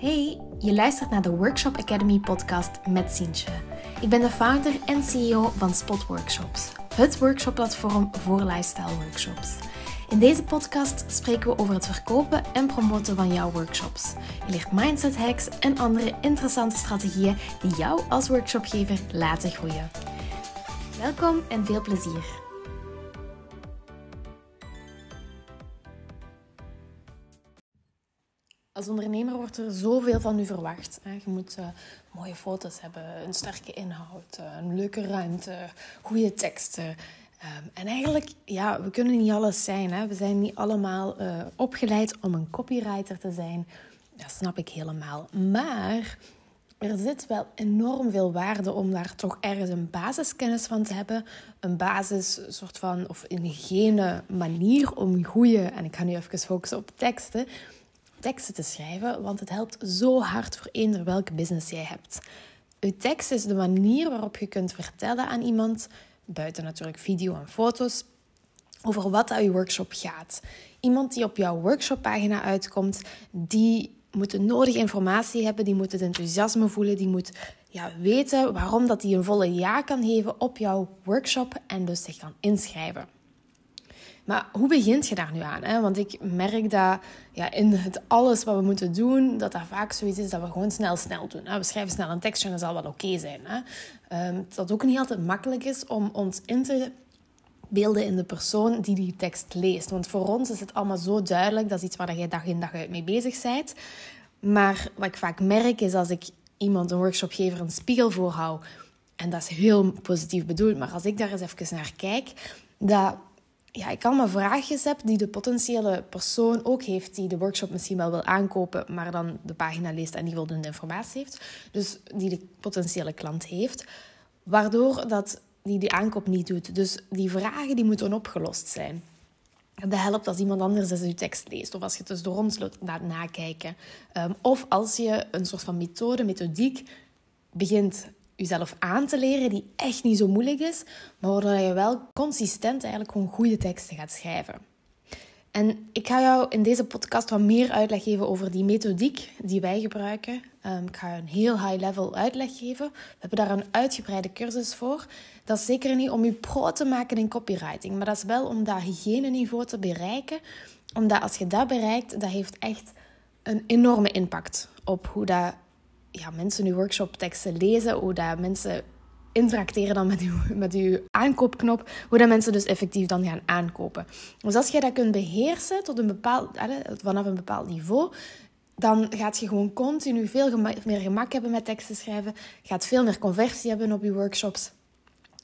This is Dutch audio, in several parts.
Hey, je luistert naar de Workshop Academy podcast met Sientje. Ik ben de founder en CEO van Spot Workshops, het workshopplatform voor lifestyle workshops. In deze podcast spreken we over het verkopen en promoten van jouw workshops. Je leert mindset hacks en andere interessante strategieën die jou als workshopgever laten groeien. Welkom en veel plezier. Als ondernemer wordt er zoveel van u verwacht. Je moet uh, mooie foto's hebben, een sterke inhoud, eh, een leuke ruimte, goede teksten. Ehm, en eigenlijk, ja, we kunnen niet alles zijn. We zijn niet allemaal uh, opgeleid om een copywriter te zijn. Dat snap ik helemaal. Maar er zit wel enorm veel waarde om daar toch ergens een basiskennis van te hebben. Een basis, soort van, of een hygiëne manier om goede, en ik ga nu even focussen op teksten teksten te schrijven, want het helpt zo hard voor eender welke business jij hebt. Uw tekst is de manier waarop je kunt vertellen aan iemand, buiten natuurlijk video en foto's, over wat dat je workshop gaat. Iemand die op jouw workshoppagina uitkomt, die moet de nodige informatie hebben, die moet het enthousiasme voelen, die moet ja, weten waarom dat hij een volle ja kan geven op jouw workshop en dus zich kan inschrijven. Maar hoe begint je daar nu aan? Hè? Want ik merk dat ja, in het alles wat we moeten doen, dat dat vaak zoiets is dat we gewoon snel snel doen. We schrijven snel een tekstje en dat zal wel oké zijn. Hè? Um, dat ook niet altijd makkelijk is om ons in te beelden in de persoon die die tekst leest. Want voor ons is het allemaal zo duidelijk, dat is iets waar je dag in dag uit mee bezig bent. Maar wat ik vaak merk is als ik iemand, een workshopgever, een spiegel voorhoud, en dat is heel positief bedoeld, maar als ik daar eens even naar kijk, dat ja, ik allemaal vraagjes heb die de potentiële persoon ook heeft, die de workshop misschien wel wil aankopen, maar dan de pagina leest en niet voldoende informatie heeft. Dus die de potentiële klant heeft, waardoor dat die de aankoop niet doet. Dus die vragen die moeten opgelost zijn. Dat helpt als iemand anders eens je tekst leest. Of als je het dus ons laat nakijken. Um, of als je een soort van methode, methodiek begint jezelf aan te leren die echt niet zo moeilijk is, maar waardoor je wel consistent eigenlijk gewoon goede teksten gaat schrijven. En ik ga jou in deze podcast wat meer uitleg geven over die methodiek die wij gebruiken. Um, ik ga een heel high-level uitleg geven. We hebben daar een uitgebreide cursus voor. Dat is zeker niet om je pro te maken in copywriting, maar dat is wel om dat hygiëneniveau te bereiken. Omdat als je dat bereikt, dat heeft echt een enorme impact op hoe dat ja, mensen uw workshopteksten lezen, hoe dat mensen interacteren dan met uw, met uw aankoopknop, hoe dat mensen dus effectief dan gaan aankopen. Dus als jij dat kunt beheersen tot een bepaald, vanaf een bepaald niveau, dan gaat je gewoon continu veel meer gemak hebben met teksten schrijven, gaat veel meer conversie hebben op je workshops.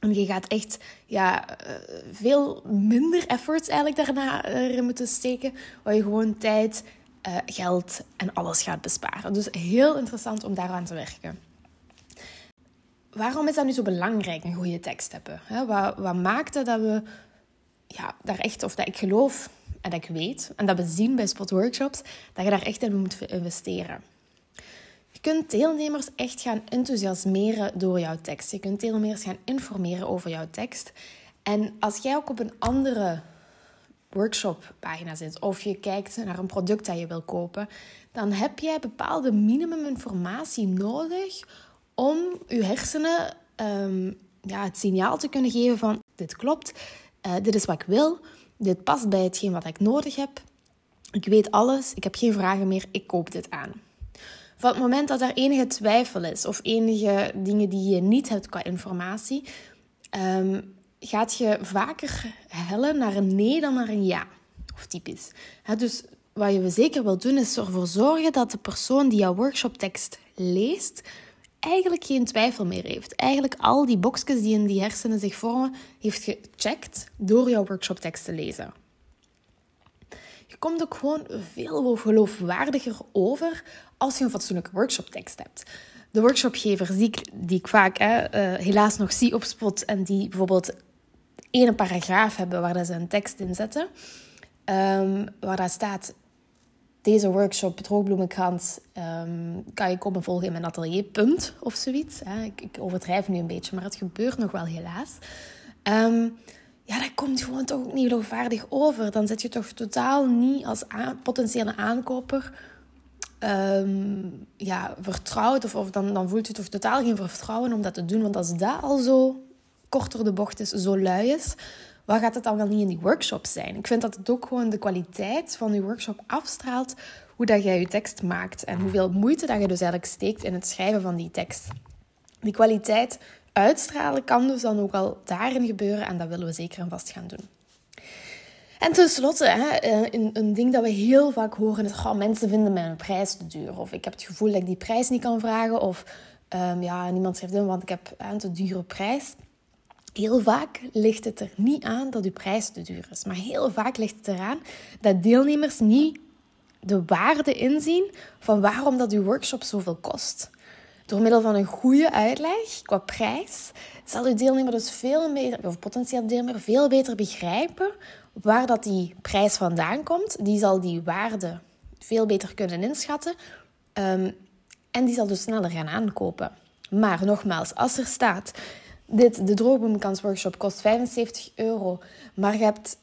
En je gaat echt ja, eh, veel minder efforts eigenlijk daarna erin moeten steken, waar je gewoon tijd, uh, geld en alles gaat besparen. Dus heel interessant om daaraan te werken. Waarom is dat nu zo belangrijk, een goede tekst hebben? wat, wat maakt het dat we ja, daar echt, of dat ik geloof en dat ik weet, en dat we zien bij Spot Workshops, dat je daar echt in moet investeren? Je kunt deelnemers echt gaan enthousiasmeren door jouw tekst. Je kunt deelnemers gaan informeren over jouw tekst. En als jij ook op een andere workshoppagina zit of je kijkt naar een product dat je wil kopen, dan heb jij bepaalde minimuminformatie nodig om je hersenen um, ja, het signaal te kunnen geven van dit klopt, uh, dit is wat ik wil, dit past bij hetgeen wat ik nodig heb. Ik weet alles, ik heb geen vragen meer, ik koop dit aan. Van het moment dat er enige twijfel is of enige dingen die je niet hebt qua informatie, um, gaat je vaker hellen naar een nee dan naar een ja. Of typisch. dus wat je zeker wil doen, is ervoor zorgen dat de persoon die jouw workshoptekst leest, eigenlijk geen twijfel meer heeft. Eigenlijk al die boxjes die in die hersenen zich vormen, heeft gecheckt door jouw workshoptekst te lezen. Je komt ook gewoon veel geloofwaardiger over als je een fatsoenlijke workshoptekst hebt. De workshopgevers die ik, die ik vaak hè, uh, helaas nog zie op spot en die bijvoorbeeld één paragraaf hebben waar ze een tekst in zetten. Um, waar daar staat: Deze workshop, droogbloemenkrans, um, kan je komen volgen in mijn atelier, punt of zoiets. Ik, ik, overdrijf nu een beetje, maar het gebeurt nog wel helaas. Um, ja, dat komt gewoon toch ook niet geloofwaardig over. Dan zit je toch totaal niet als potentiële aankoper ehm, ja, vertrouwt of, of dan, dan voelt u toch totaal geen vertrouwen om dat te doen. Want als dat al zo korter de bocht is, zo lui is, wat gaat het dan wel niet in die workshop zijn? Ik vind dat het ook gewoon de kwaliteit van die workshop afstraalt hoe dat jij je tekst maakt en hoeveel moeite dat je dus eigenlijk steekt in het schrijven van die tekst. Die kwaliteit uitstralen kan dus dan ook al daarin gebeuren en dat willen we zeker en vast gaan doen. En tenslotte, hè, eh, een, een ding dat we heel vaak horen is: oh, mensen vinden mijn prijs te duur. Of ik heb het gevoel dat ik die prijs niet kan vragen. Of um, ja, niemand schrijft in, want ik heb een te dure prijs. Heel vaak ligt het er niet aan dat uw prijs te duur is. Maar heel vaak ligt het eraan dat deelnemers niet de waarde inzien van waarom dat uw workshop zoveel kost. Door middel van een goede uitleg qua prijs zal uw deelnemer dus veel beter, of potentieel deelnemer, veel beter begrijpen waar dat die prijs vandaan komt. Die zal die waarde veel beter kunnen inschatten. Um, en die zal dus sneller gaan aankopen. Maar nogmaals, als er staat, dit, de droogbloemenkansworkshop kost 75 euro, maar je hebt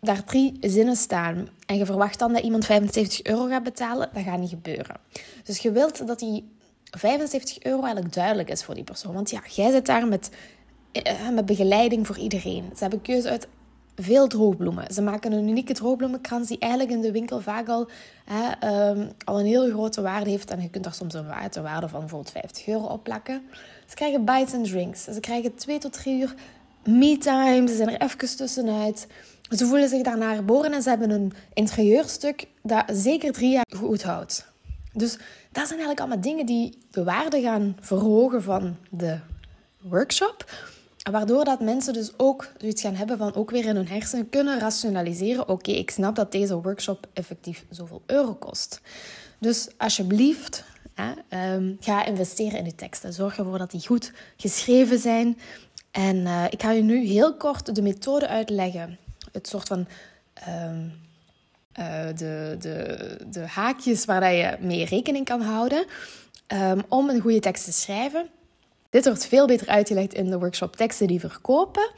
daar drie zinnen staan en je verwacht dan dat iemand 75 euro gaat betalen, dat gaat niet gebeuren. Dus je wilt dat die 75 euro eigenlijk duidelijk is voor die persoon. Want ja, jij zit daar met, eh, met begeleiding voor iedereen. Ze hebben keuze uit veel droogbloemen. Ze maken een unieke droogbloemenkrans die eigenlijk in de winkel vaak al, hè, ehm, al een hele grote waarde heeft. En je kunt daar soms een waarde, van bijvoorbeeld 50 euro op plakken. Ze krijgen bites and drinks. Ze krijgen twee tot drie uur me-time. Ze zijn er even tussenuit. Ze voelen zich daarna geboren en ze hebben een interieurstuk dat zeker drie jaar goed houdt. Dus dat zijn eigenlijk allemaal dingen die de waarde gaan verhogen van de workshop. Waardoor dat mensen dus ook zoiets gaan hebben van ook weer in hun hersenen kunnen rationaliseren. Oké, ik snap dat deze workshop effectief zoveel euro kost. Dus alsjeblieft, hè, um, ga investeren in je teksten. Zorg ervoor dat die goed geschreven zijn. En uh, ik ga je nu heel kort de methode uitleggen. Het soort van um, uh, de, de, de haakjes waar je mee rekening kan houden um, om een goede tekst te schrijven. Dit wordt veel beter uitgelegd in de workshop Teksten die verkopen.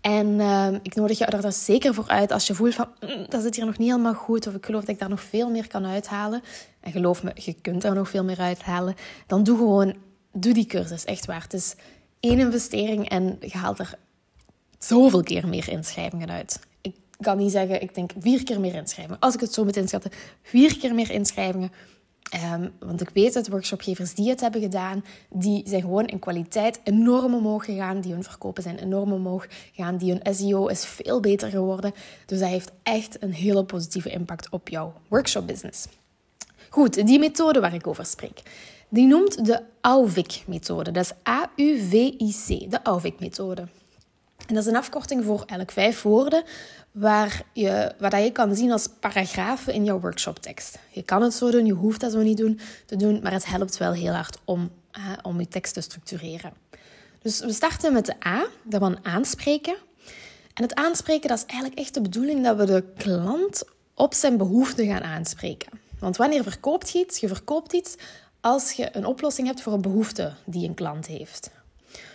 En uh, ik nodig je er zeker voor uit als je voelt van mm, dat zit hier nog niet helemaal goed of ik geloof dat ik daar nog veel meer kan uithalen. En geloof me, je kunt er nog veel meer uithalen. Dan doe gewoon, doe die cursus, echt waar. Het is één investering en je haalt er zoveel keer meer inschrijvingen uit. Ik kan niet zeggen, ik denk vier keer meer inschrijvingen. Als ik het zo moet inschatten, vier keer meer inschrijvingen Um, want ik weet dat workshopgevers die het hebben gedaan, die zijn gewoon in kwaliteit enorm omhoog gegaan. Die hun verkopen zijn enorm omhoog gegaan. Die hun SEO is veel beter geworden. Dus dat heeft echt een hele positieve impact op jouw workshopbusiness. Goed, die methode waar ik over spreek, die noemt de AUVIC-methode. Dat is A-U-V-I-C, de AUVIC-methode. En dat is een afkorting voor eigenlijk vijf woorden waar je, waar dat je kan zien als paragrafen in jouw workshoptekst. Je kan het zo doen, je hoeft dat zo niet doen, te doen, maar het helpt wel heel hard om, om je tekst te structureren. Dus we starten met de A, dat van aanspreken. En het aanspreken, dat is eigenlijk echt de bedoeling dat we de klant op zijn behoeften gaan aanspreken. Want wanneer verkoopt je iets? Je verkoopt iets als je een oplossing hebt voor een behoefte die een klant heeft.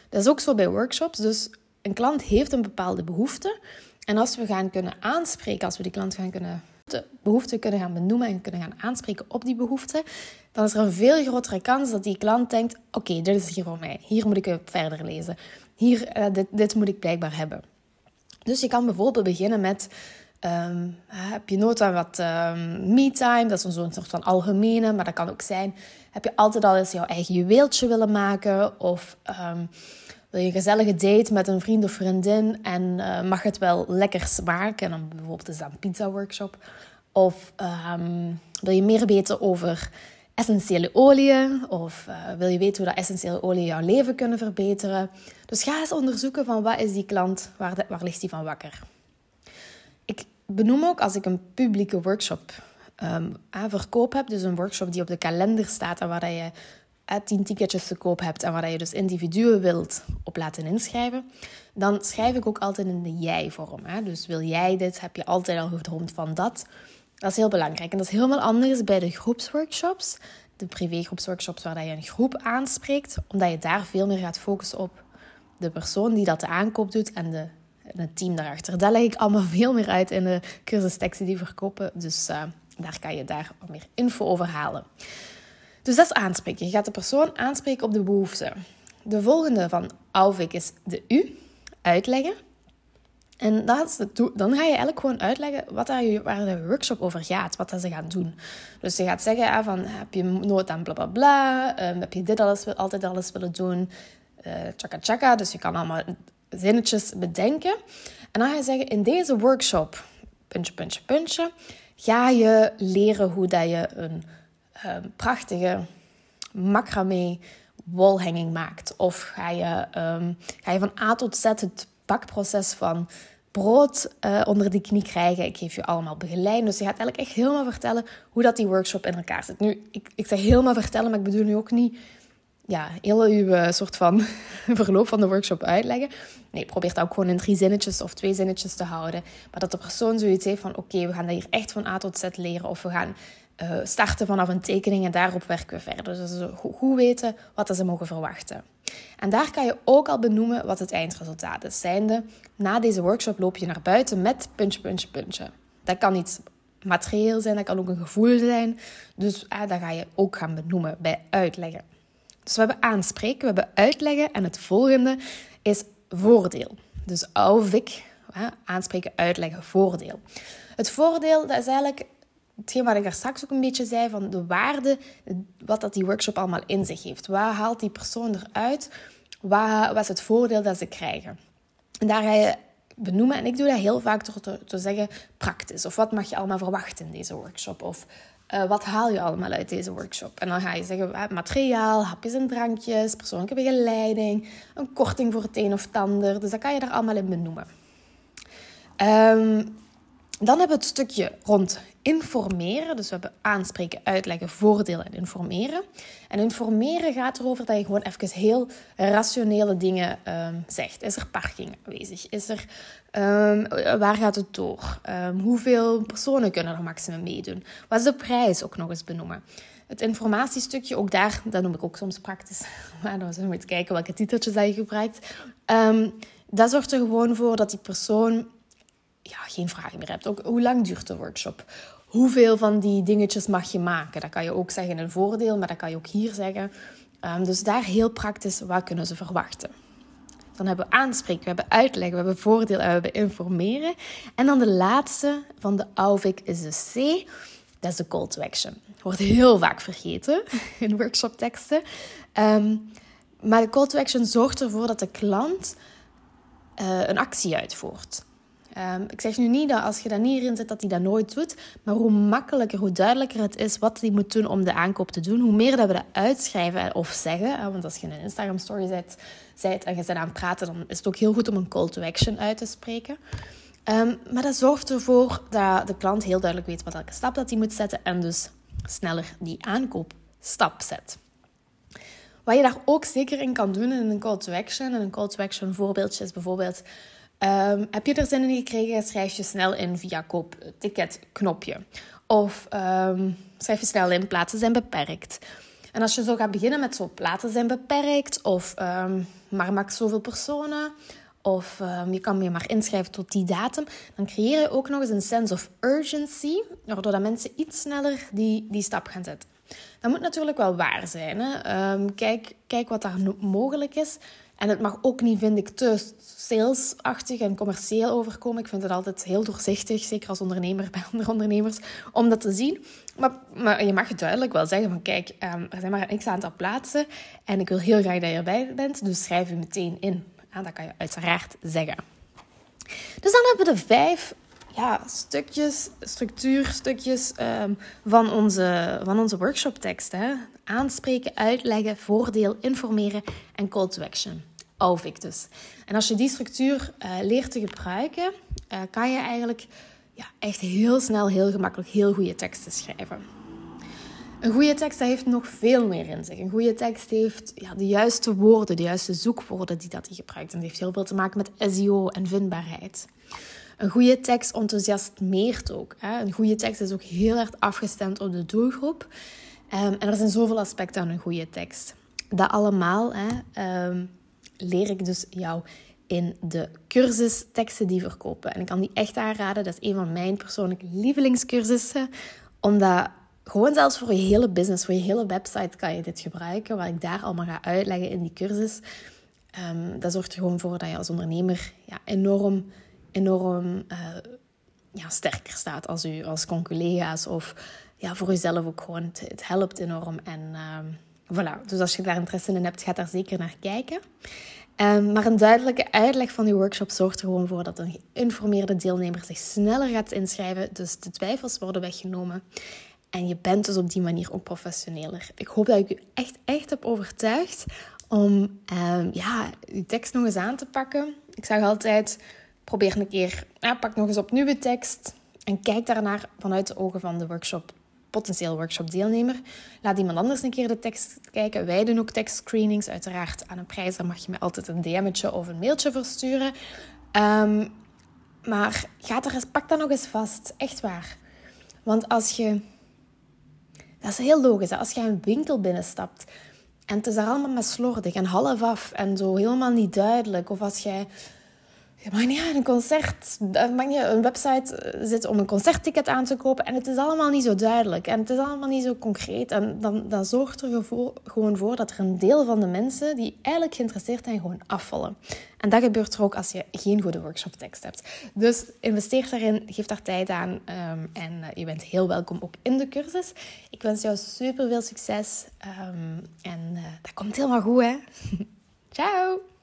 Dat is ook zo bij workshops. Dus een klant heeft een bepaalde behoefte. En als we gaan kunnen aanspreken, als we die klant gaan kunnen de behoefte kunnen gaan benoemen en kunnen gaan aanspreken op die behoefte, dan is er een veel grotere kans dat die klant denkt: oké, dit is hier voor mij. Hier moet ik verder lezen. Hier, uh, dit, dit moet ik blijkbaar hebben. Dus je kan bijvoorbeeld beginnen met Um, heb je nood aan wat um, me-time? Dat is zo'n soort van algemene, maar dat kan ook zijn. Heb je altijd al eens jouw eigen juweeltje willen maken? Of um, wil je een gezellige date met een vriend of vriendin en uh, mag het wel lekker smaken? En dan bijvoorbeeld is dat een pizza workshop. Of um, wil je meer weten over essentiële oliën? Of uh, wil je weten hoe dat essentiële oliën jouw leven kunnen verbeteren? Dus ga eens onderzoeken van wat is die klant, waar, waar ligt die van wakker? Ik benoem ook als ik een publieke workshop aan verkoop heb, dus een workshop die op de kalender staat en waar je tien ticketjes te koop hebt en waar je dus individuen wilt op laten inschrijven, dan schrijf ik ook altijd in de jij-vorm. Dus wil jij dit? Heb je altijd al gedroomd van dat? Dat is heel belangrijk. En dat is helemaal anders bij de groepsworkshops, de privégroepsworkshops waar je een groep aanspreekt, omdat je daar veel meer gaat focussen op de persoon die dat de aankoop doet en, de, het team daarachter. Dat leg ik allemaal veel meer uit in de cursus teksten die verkopen. Dus uh, Daar kan je daar wat meer info over halen. Dus dat is aanspreken. Je gaat de persoon aanspreken op de behoefte. De volgende van Alvik is de U, uitleggen. En is de dan ga je eigenlijk gewoon uitleggen wat daar, waar de workshop over gaat, wat dat ze gaan doen. Dus je gaat zeggen, ah, van, heb je nood aan bla bla bla, um, heb je dit alles, altijd alles willen doen, uh, chaka chaka. Dus je kan allemaal zinnetjes bedenken. En dan ga je zeggen, in deze workshop, puntje, puntje, puntje, ga je leren hoe dat je een um, prachtige macramé wolhanging maakt. Of ga je, um, ga je van A tot Z het bakproces van brood uh, onder de knie krijgen. Ik geef je allemaal begeleiding. Dus je gaat eigenlijk echt helemaal vertellen hoe dat die workshop in elkaar zit. Nu, ik, ik zeg helemaal vertellen, maar ik bedoel nu ook niet ja, heel uw uh, soort van verloop van de workshop uitleggen. Nee, probeer het ook gewoon in drie zinnetjes of twee zinnetjes te houden. Maar dat de persoon zoiets heeft van, oké, we gaan dat hier echt van A tot Z leren. Of we gaan uh, starten vanaf een tekening en daarop werken we verder. Dus ze goed weten wat ze mogen verwachten. En daar kan je ook al benoemen wat het eindresultaat is. Zijnde, na deze workshop loop je naar buiten met puntje, puntje, puntje. Dat kan iets materieel zijn, dat kan ook een gevoel zijn. Dus ah, dat ga je ook gaan benoemen bij uitleggen. Dus we hebben aanspreken, we hebben uitleggen en het volgende is voordeel. Dus OVIC, aanspreken, uitleggen, voordeel. Het voordeel, dat is eigenlijk hetgeen wat ik daar straks ook een beetje zei, van de waarde, wat dat die workshop allemaal in zich heeft. Waar haalt die persoon eruit? Wat, is het voordeel dat ze krijgen? En daar ga je benoemen, en ik doe dat heel vaak door te, zeggen praktisch. Of wat mag je allemaal verwachten in deze workshop? Of uh, wat haal je allemaal uit deze workshop? En dan ga je zeggen uh, materiaal, hapjes en drankjes, persoonlijke begeleiding, een korting voor het een of het ander. Dus dat kan je daar allemaal in benoemen. Um, dan hebben we het stukje rond informeren. Dus we hebben aanspreken, uitleggen, voordelen en informeren. En informeren gaat erover dat je gewoon even heel rationele dingen um, zegt. Is er parking aanwezig? Is er, um, waar gaat het door? Um, hoeveel personen kunnen er maximum meedoen? Wat is de prijs? Ook nog eens benoemen. Het informatiestukje, ook daar, dat noem ik ook soms praktisch. Maar dan we eens kijken welke titeltjes je gebruikt. dat zorgt er gewoon voor dat die persoon ja, geen vragen meer hebt. Ook hoe lang duurt de workshop? Hoeveel van die dingetjes mag je maken? Dat kan je ook zeggen in een voordeel, maar dat kan je ook hier zeggen. Um, dus daar heel praktisch, wat kunnen ze verwachten? Dan hebben we aanspreken, we hebben uitleggen, we hebben voordeel en we hebben informeren. En dan de laatste van de AUVIC is de C. Dat is de call to action. Wordt heel vaak vergeten in workshopteksten. Um, maar de call to action zorgt ervoor dat de klant uh, een actie uitvoert. Um, ik zeg nu niet dat als je dat niet erin zet, dat hij dat nooit doet. Maar hoe makkelijker, hoe duidelijker het is wat hij moet doen om de aankoop te doen. Hoe meer dat we dat uitschrijven of zeggen. Want als je een Instagram story zet, en je bent aan het praten, dan is het ook heel goed om een call to action uit te spreken. Um, maar dat zorgt ervoor dat de klant heel duidelijk weet wat elke stap dat hij moet zetten. En dus sneller die aankoopstap zet. Wat je daar ook zeker in kan doen in een call to action. En een call to action voorbeeldje is bijvoorbeeld... Um, heb je er zin in gekregen, schrijf je snel in via koop ticket knopje. Of um, schrijf je snel in, plaatsen zijn beperkt. En als je zo gaat beginnen met zo plaatsen zijn beperkt, of um, maar max zoveel personen, of je kan je maar inschrijven tot die datum, dan creëer je ook nog eens een sense of urgency, waardoor dat mensen iets sneller die, die stap gaan zetten. Dat moet natuurlijk wel waar zijn. Hè? kijk, kijk wat daar mogelijk is. En het mag ook niet, vind ik, te salesachtig en commercieel overkomen. Ik vind het altijd heel doorzichtig, zeker als ondernemer bij andere ondernemers, om dat te zien. Maar, maar je mag duidelijk wel zeggen van, kijk, um, er zijn maar een x-aantal plaatsen en ik wil heel graag dat je erbij bent, dus schrijf je meteen in. Dat kan je uiteraard zeggen. Dus dan hebben we de vijf ja, stukjes, structuurstukjes um, van, onze, van onze workshopteksten. Aanspreken, uitleggen, voordeel, informeren en call to action. OVIC dus. En als je die structuur uh, leert te gebruiken, uh, kan je eigenlijk ja, echt heel snel, heel gemakkelijk heel goede teksten schrijven. Een goede tekst heeft nog veel meer in zich. Een goede tekst heeft ja, de juiste woorden, de juiste zoekwoorden die dat hij gebruikt. En dat heeft heel veel te maken met SEO en vindbaarheid. Een goede tekst enthousiasmeert ook. Hè? Een goede tekst is ook heel erg afgestemd op de doelgroep. Um, en er zijn zoveel aspecten aan een goede tekst. Dat allemaal hè, um, leer ik dus jou in de cursus Teksten die verkopen. En ik kan die echt aanraden. Dat is een van mijn persoonlijke lievelingscursussen. Omdat gewoon zelfs voor je hele business, voor je hele website kan je dit gebruiken. Wat ik daar allemaal ga uitleggen in die cursus. Um, dat zorgt er gewoon voor dat je als ondernemer ja, enorm, enorm uh, ja, sterker staat als, u, als collega's. Of ja, voor jezelf ook gewoon. Het, helpt enorm. En um, voilà. Dus als je daar interesse in hebt, ga daar zeker naar kijken. Um, maar een duidelijke uitleg van die workshop zorgt er gewoon voor dat een geïnformeerde deelnemer zich sneller gaat inschrijven. Dus de twijfels worden weggenomen. En je bent dus op die manier ook professioneler. Ik hoop dat ik u echt, echt heb overtuigd om um, ja, je tekst nog eens aan te pakken. Ik zeg altijd, probeer een keer, ja, pak nog eens opnieuw je tekst en kijk daarnaar vanuit de ogen van de workshop, potentieel workshop deelnemer. Laat iemand anders een keer de tekst kijken. Wij doen ook tekstscreenings, uiteraard aan een prijs. Daar mag je me altijd een DM'tje of een mailtje versturen. Um, maar ga er eens, pak dat nog eens vast, echt waar. Want als je dat is heel logisch. Als je een winkel binnenstapt en het is daar allemaal maar slordig en half af en zo helemaal niet duidelijk. Of als jij ja, maar niet een concert, mag niet een website eh, zit om een concertticket aan te kopen en het is allemaal niet zo duidelijk en het is allemaal niet zo concreet. En dan, dan zorgt er gewoon voor dat er een deel van de mensen die eigenlijk geïnteresseerd zijn, gewoon afvallen. En dat gebeurt er ook als je geen goede workshoptekst hebt. Dus investeer daarin, geef daar tijd aan um, en uh, je bent heel welkom ook in de cursus. Ik wens jou super veel succes um, en dat komt helemaal goed hè. Ciao!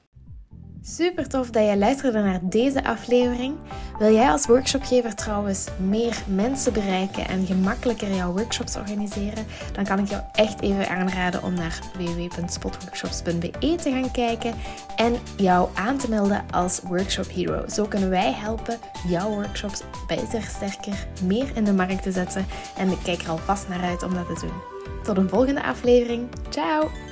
Super tof dat je luisterde naar deze aflevering. Wil jij als workshopgever trouwens meer mensen bereiken en gemakkelijker jouw workshops organiseren? Dan kan ik jou echt even aanraden om naar www.spotworkshops.be te gaan kijken en jou aan te melden als Workshop Hero. Zo kunnen wij helpen jouw workshops beter, sterker, meer in de markt te zetten. En ik kijk er alvast naar uit om dat te doen. Tot een volgende aflevering. Ciao!